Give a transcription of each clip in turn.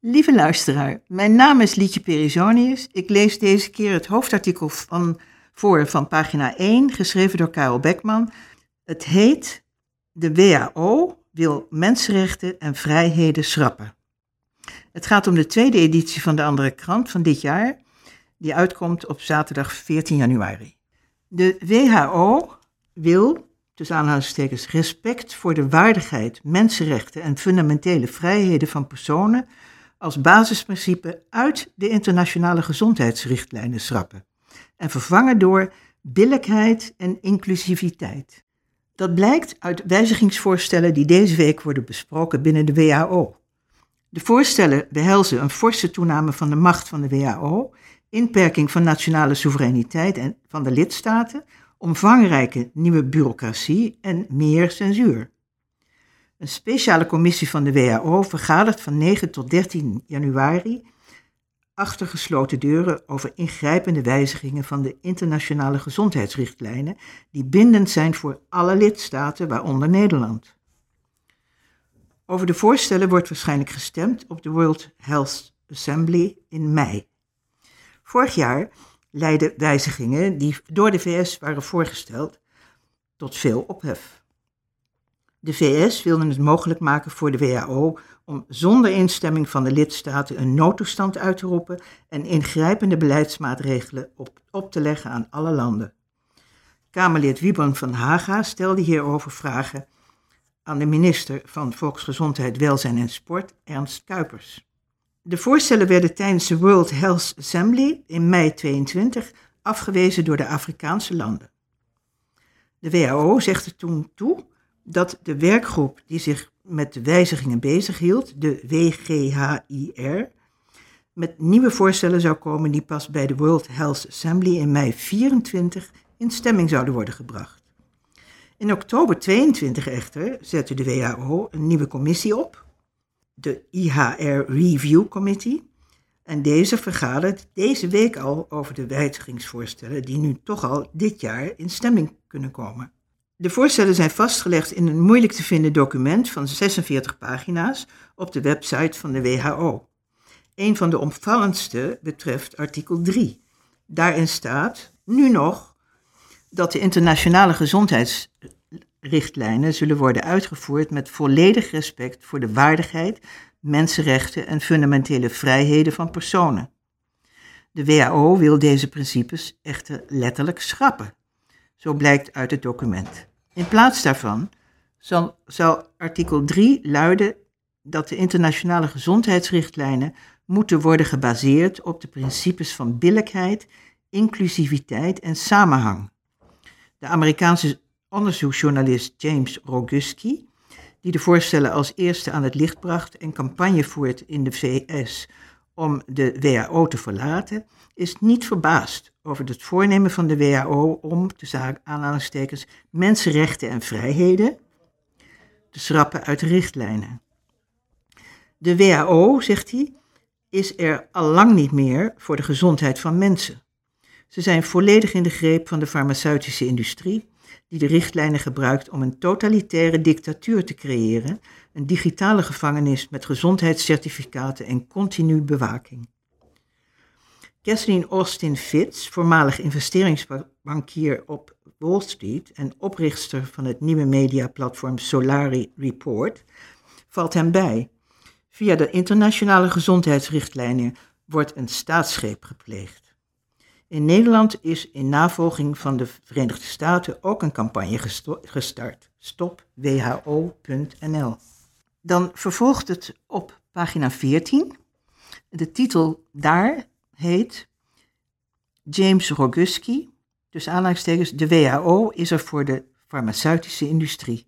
Lieve luisteraar, mijn naam is Lietje Perisonius. Ik lees deze keer het hoofdartikel van, voor van pagina 1, geschreven door Karel Beckman. Het heet De WHO wil mensenrechten en vrijheden schrappen. Het gaat om de tweede editie van de andere krant van dit jaar, die uitkomt op zaterdag 14 januari. De WHO wil, tussen aanhalingstekens, respect voor de waardigheid, mensenrechten en fundamentele vrijheden van personen als basisprincipe uit de internationale gezondheidsrichtlijnen schrappen en vervangen door billijkheid en inclusiviteit. Dat blijkt uit wijzigingsvoorstellen die deze week worden besproken binnen de WHO. De voorstellen behelzen een forse toename van de macht van de WHO, inperking van nationale soevereiniteit en van de lidstaten, omvangrijke nieuwe bureaucratie en meer censuur. Een speciale commissie van de WHO vergadert van 9 tot 13 januari achter gesloten deuren over ingrijpende wijzigingen van de internationale gezondheidsrichtlijnen die bindend zijn voor alle lidstaten, waaronder Nederland. Over de voorstellen wordt waarschijnlijk gestemd op de World Health Assembly in mei. Vorig jaar leidden wijzigingen die door de VS waren voorgesteld tot veel ophef. De VS wilde het mogelijk maken voor de WHO om zonder instemming van de lidstaten een noodtoestand uit te roepen en ingrijpende beleidsmaatregelen op, op te leggen aan alle landen. Kamerlid Wiebren van Haga stelde hierover vragen aan de minister van Volksgezondheid, Welzijn en Sport, Ernst Kuipers. De voorstellen werden tijdens de World Health Assembly in mei 22 afgewezen door de Afrikaanse landen. De WHO zegt er toen toe dat de werkgroep die zich met de wijzigingen bezighield, de WGHIR, met nieuwe voorstellen zou komen die pas bij de World Health Assembly in mei 24 in stemming zouden worden gebracht. In oktober 22 echter zette de WHO een nieuwe commissie op, de IHR Review Committee, en deze vergadert deze week al over de wijzigingsvoorstellen die nu toch al dit jaar in stemming kunnen komen. De voorstellen zijn vastgelegd in een moeilijk te vinden document van 46 pagina's op de website van de WHO. Een van de opvallendste betreft artikel 3. Daarin staat, nu nog, dat de internationale gezondheidsrichtlijnen zullen worden uitgevoerd met volledig respect voor de waardigheid, mensenrechten en fundamentele vrijheden van personen. De WHO wil deze principes echter letterlijk schrappen. Zo blijkt uit het document. In plaats daarvan zal, zal artikel 3 luiden dat de internationale gezondheidsrichtlijnen moeten worden gebaseerd op de principes van billijkheid, inclusiviteit en samenhang. De Amerikaanse onderzoeksjournalist James Roguski, die de voorstellen als eerste aan het licht bracht en campagne voert in de VS om de WHO te verlaten, is niet verbaasd over het voornemen van de WHO om, zaak aanhalingstekens, mensenrechten en vrijheden te schrappen uit de richtlijnen. De WHO, zegt hij, is er al lang niet meer voor de gezondheid van mensen. Ze zijn volledig in de greep van de farmaceutische industrie, die de richtlijnen gebruikt om een totalitaire dictatuur te creëren, een digitale gevangenis met gezondheidscertificaten en continu bewaking. Kathleen Austin Fitz, voormalig investeringsbankier op Wall Street en oprichter van het nieuwe mediaplatform Solari Report, valt hem bij. Via de internationale gezondheidsrichtlijnen wordt een staatsgreep gepleegd. In Nederland is in navolging van de Verenigde Staten ook een campagne gestart. Stopwho.nl. Dan vervolgt het op pagina 14. De titel daar heet James Roguski, dus aanhalingstekens, de WHO is er voor de farmaceutische industrie.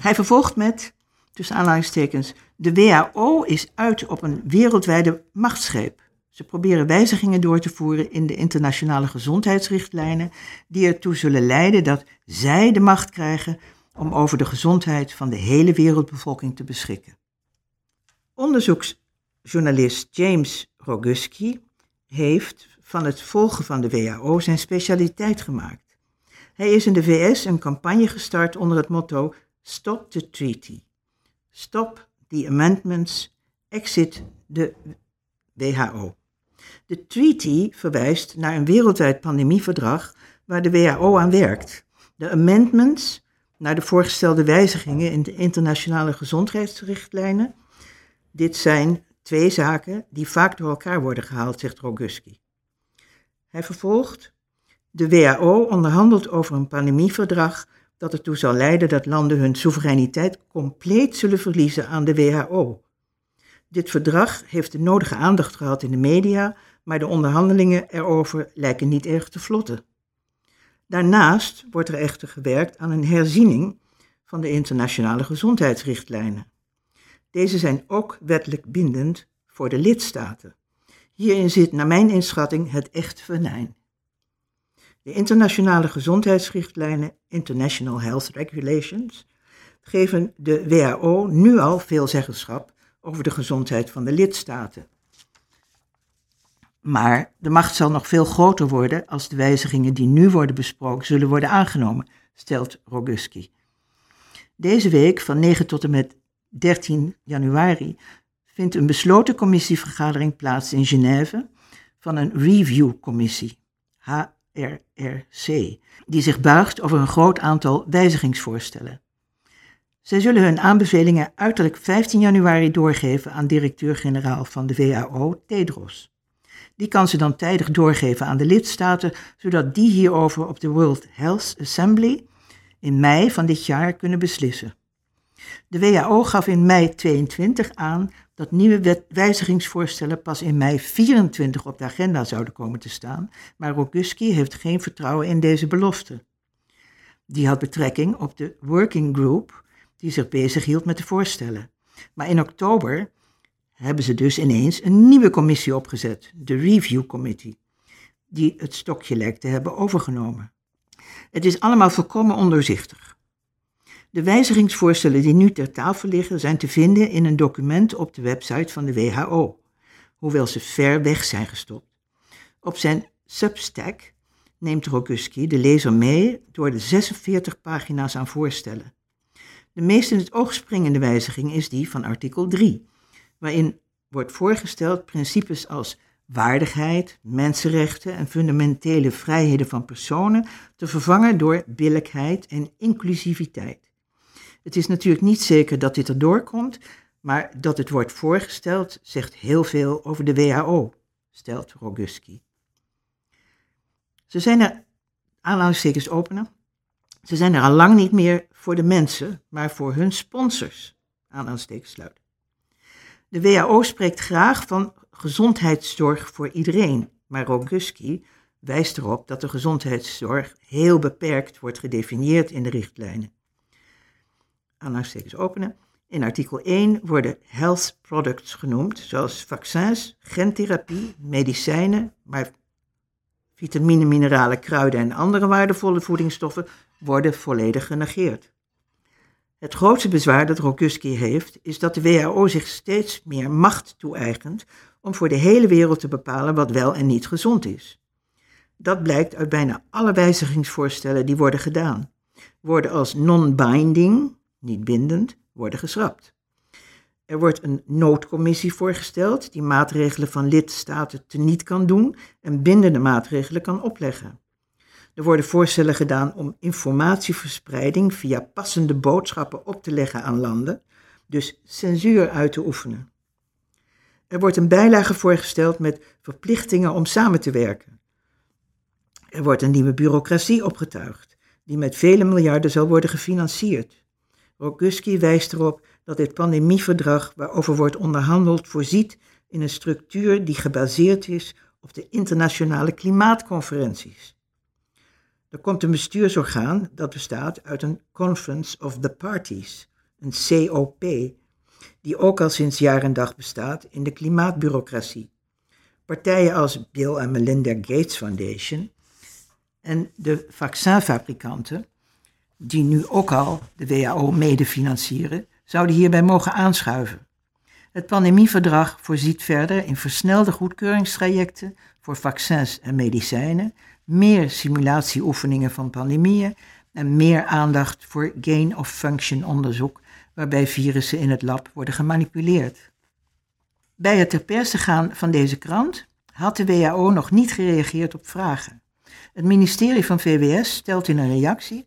Hij vervolgt met, tussen aanhalingstekens, de WHO is uit op een wereldwijde machtsgreep. Ze proberen wijzigingen door te voeren in de internationale gezondheidsrichtlijnen, die ertoe zullen leiden dat zij de macht krijgen om over de gezondheid van de hele wereldbevolking te beschikken. Onderzoeksjournalist James Roguski heeft van het volgen van de WHO zijn specialiteit gemaakt. Hij is in de VS een campagne gestart onder het motto Stop the Treaty. Stop the Amendments exit de WHO. De treaty verwijst naar een wereldwijd pandemieverdrag waar de WHO aan werkt. De amendments naar de voorgestelde wijzigingen in de internationale gezondheidsrichtlijnen. Dit zijn twee zaken die vaak door elkaar worden gehaald, zegt Roguski. Hij vervolgt: De WHO onderhandelt over een pandemieverdrag dat ertoe zal leiden dat landen hun soevereiniteit compleet zullen verliezen aan de WHO. Dit verdrag heeft de nodige aandacht gehad in de media, maar de onderhandelingen erover lijken niet erg te vlotten. Daarnaast wordt er echter gewerkt aan een herziening van de internationale gezondheidsrichtlijnen. Deze zijn ook wettelijk bindend voor de lidstaten. Hierin zit naar mijn inschatting het echt venijn. De internationale gezondheidsrichtlijnen, International Health Regulations, geven de WHO nu al veel zeggenschap over de gezondheid van de lidstaten. Maar de macht zal nog veel groter worden als de wijzigingen die nu worden besproken zullen worden aangenomen, stelt Roguski. Deze week, van 9 tot en met 13 januari, vindt een besloten commissievergadering plaats in Genève van een review-commissie, HRRC, die zich buigt over een groot aantal wijzigingsvoorstellen. Zij zullen hun aanbevelingen uiterlijk 15 januari doorgeven aan directeur-generaal van de WHO, Tedros. Die kan ze dan tijdig doorgeven aan de lidstaten, zodat die hierover op de World Health Assembly in mei van dit jaar kunnen beslissen. De WHO gaf in mei 22 aan dat nieuwe wijzigingsvoorstellen pas in mei 24 op de agenda zouden komen te staan, maar Roguski heeft geen vertrouwen in deze belofte. Die had betrekking op de working group die zich bezighield met de voorstellen. Maar in oktober hebben ze dus ineens een nieuwe commissie opgezet, de Review Committee, die het stokje lijkt te hebben overgenomen. Het is allemaal volkomen ondoorzichtig. De wijzigingsvoorstellen die nu ter tafel liggen zijn te vinden in een document op de website van de WHO, hoewel ze ver weg zijn gestopt. Op zijn Substack neemt Roguski de lezer mee door de 46 pagina's aan voorstellen. De meest in het oog springende wijziging is die van artikel 3, waarin wordt voorgesteld principes als waardigheid, mensenrechten en fundamentele vrijheden van personen te vervangen door billijkheid en inclusiviteit. Het is natuurlijk niet zeker dat dit erdoor komt, maar dat het wordt voorgesteld zegt heel veel over de WHO, stelt Roguski. Ze zijn er, aanhalingstekens openen, ze zijn er al lang niet meer voor de mensen, maar voor hun sponsors, aanhalingstekens sluiten. De WHO spreekt graag van gezondheidszorg voor iedereen, maar Roguski wijst erop dat de gezondheidszorg heel beperkt wordt gedefinieerd in de richtlijnen. Aanhalingstekens openen. In artikel 1 worden health products genoemd, zoals vaccins, gentherapie, medicijnen, maar vitamine, mineralen, kruiden en andere waardevolle voedingsstoffen worden volledig genegeerd. Het grootste bezwaar dat Rokuski heeft, is dat de WHO zich steeds meer macht toe-eigent om voor de hele wereld te bepalen wat wel en niet gezond is. Dat blijkt uit bijna alle wijzigingsvoorstellen die worden gedaan. Woorden als non-binding, niet bindend, worden geschrapt. Er wordt een noodcommissie voorgesteld die maatregelen van lidstaten teniet kan doen en bindende maatregelen kan opleggen. Er worden voorstellen gedaan om informatieverspreiding via passende boodschappen op te leggen aan landen, dus censuur uit te oefenen. Er wordt een bijlage voorgesteld met verplichtingen om samen te werken. Er wordt een nieuwe bureaucratie opgetuigd, die met vele miljarden zal worden gefinancierd. Roguski wijst erop dat dit pandemieverdrag waarover wordt onderhandeld voorziet in een structuur die gebaseerd is op de internationale klimaatconferenties. Er komt een bestuursorgaan dat bestaat uit een Conference of the Parties, een COP, die ook al sinds jaar en dag bestaat in de klimaatbureaucratie. Partijen als Bill en Melinda Gates Foundation en de vaccinfabrikanten, die nu ook al de WHO mede financieren, zouden hierbij mogen aanschuiven. Het pandemieverdrag voorziet verder in versnelde goedkeuringstrajecten voor vaccins en medicijnen meer simulatieoefeningen van pandemieën en meer aandacht voor gain-of-function onderzoek, waarbij virussen in het lab worden gemanipuleerd. Bij het ter perse gaan van deze krant had de WHO nog niet gereageerd op vragen. Het ministerie van VWS stelt in een reactie: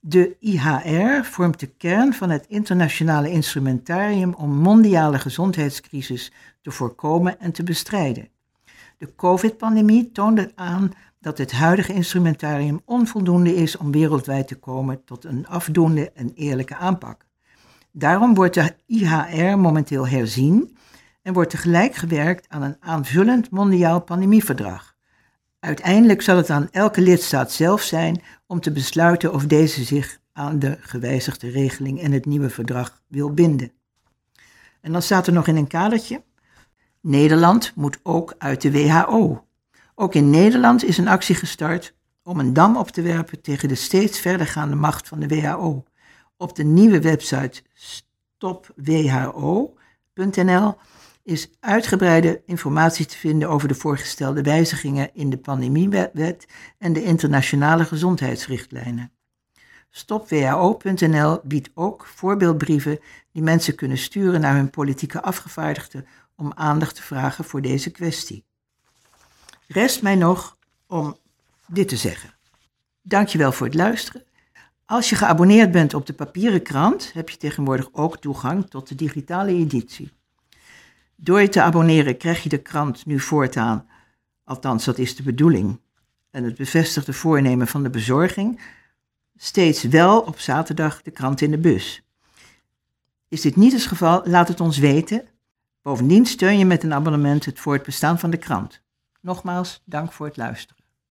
De IHR vormt de kern van het internationale instrumentarium om mondiale gezondheidscrisis te voorkomen en te bestrijden. De COVID-pandemie toonde aan dat het huidige instrumentarium onvoldoende is om wereldwijd te komen tot een afdoende en eerlijke aanpak. Daarom wordt de IHR momenteel herzien en wordt tegelijk gewerkt aan een aanvullend mondiaal pandemieverdrag. Uiteindelijk zal het aan elke lidstaat zelf zijn om te besluiten of deze zich aan de gewijzigde regeling en het nieuwe verdrag wil binden. En dan staat er nog in een kadertje: Nederland moet ook uit de WHO. Ook in Nederland is een actie gestart om een dam op te werpen tegen de steeds verdergaande macht van de WHO. Op de nieuwe website stopwho.nl is uitgebreide informatie te vinden over de voorgestelde wijzigingen in de pandemiewet en de internationale gezondheidsrichtlijnen. StopWHO.nl biedt ook voorbeeldbrieven die mensen kunnen sturen naar hun politieke afgevaardigden om aandacht te vragen voor deze kwestie. Rest mij nog om dit te zeggen. Dankjewel voor het luisteren. Als je geabonneerd bent op de papieren krant, heb je tegenwoordig ook toegang tot de digitale editie. Door je te abonneren krijg je de krant nu voortaan, althans dat is de bedoeling, en het bevestigde voornemen van de bezorging, steeds wel op zaterdag de krant in de bus. Is dit niet het geval, laat het ons weten. Bovendien steun je met een abonnement het voortbestaan van de krant. Nogmaals, dank voor het luisteren.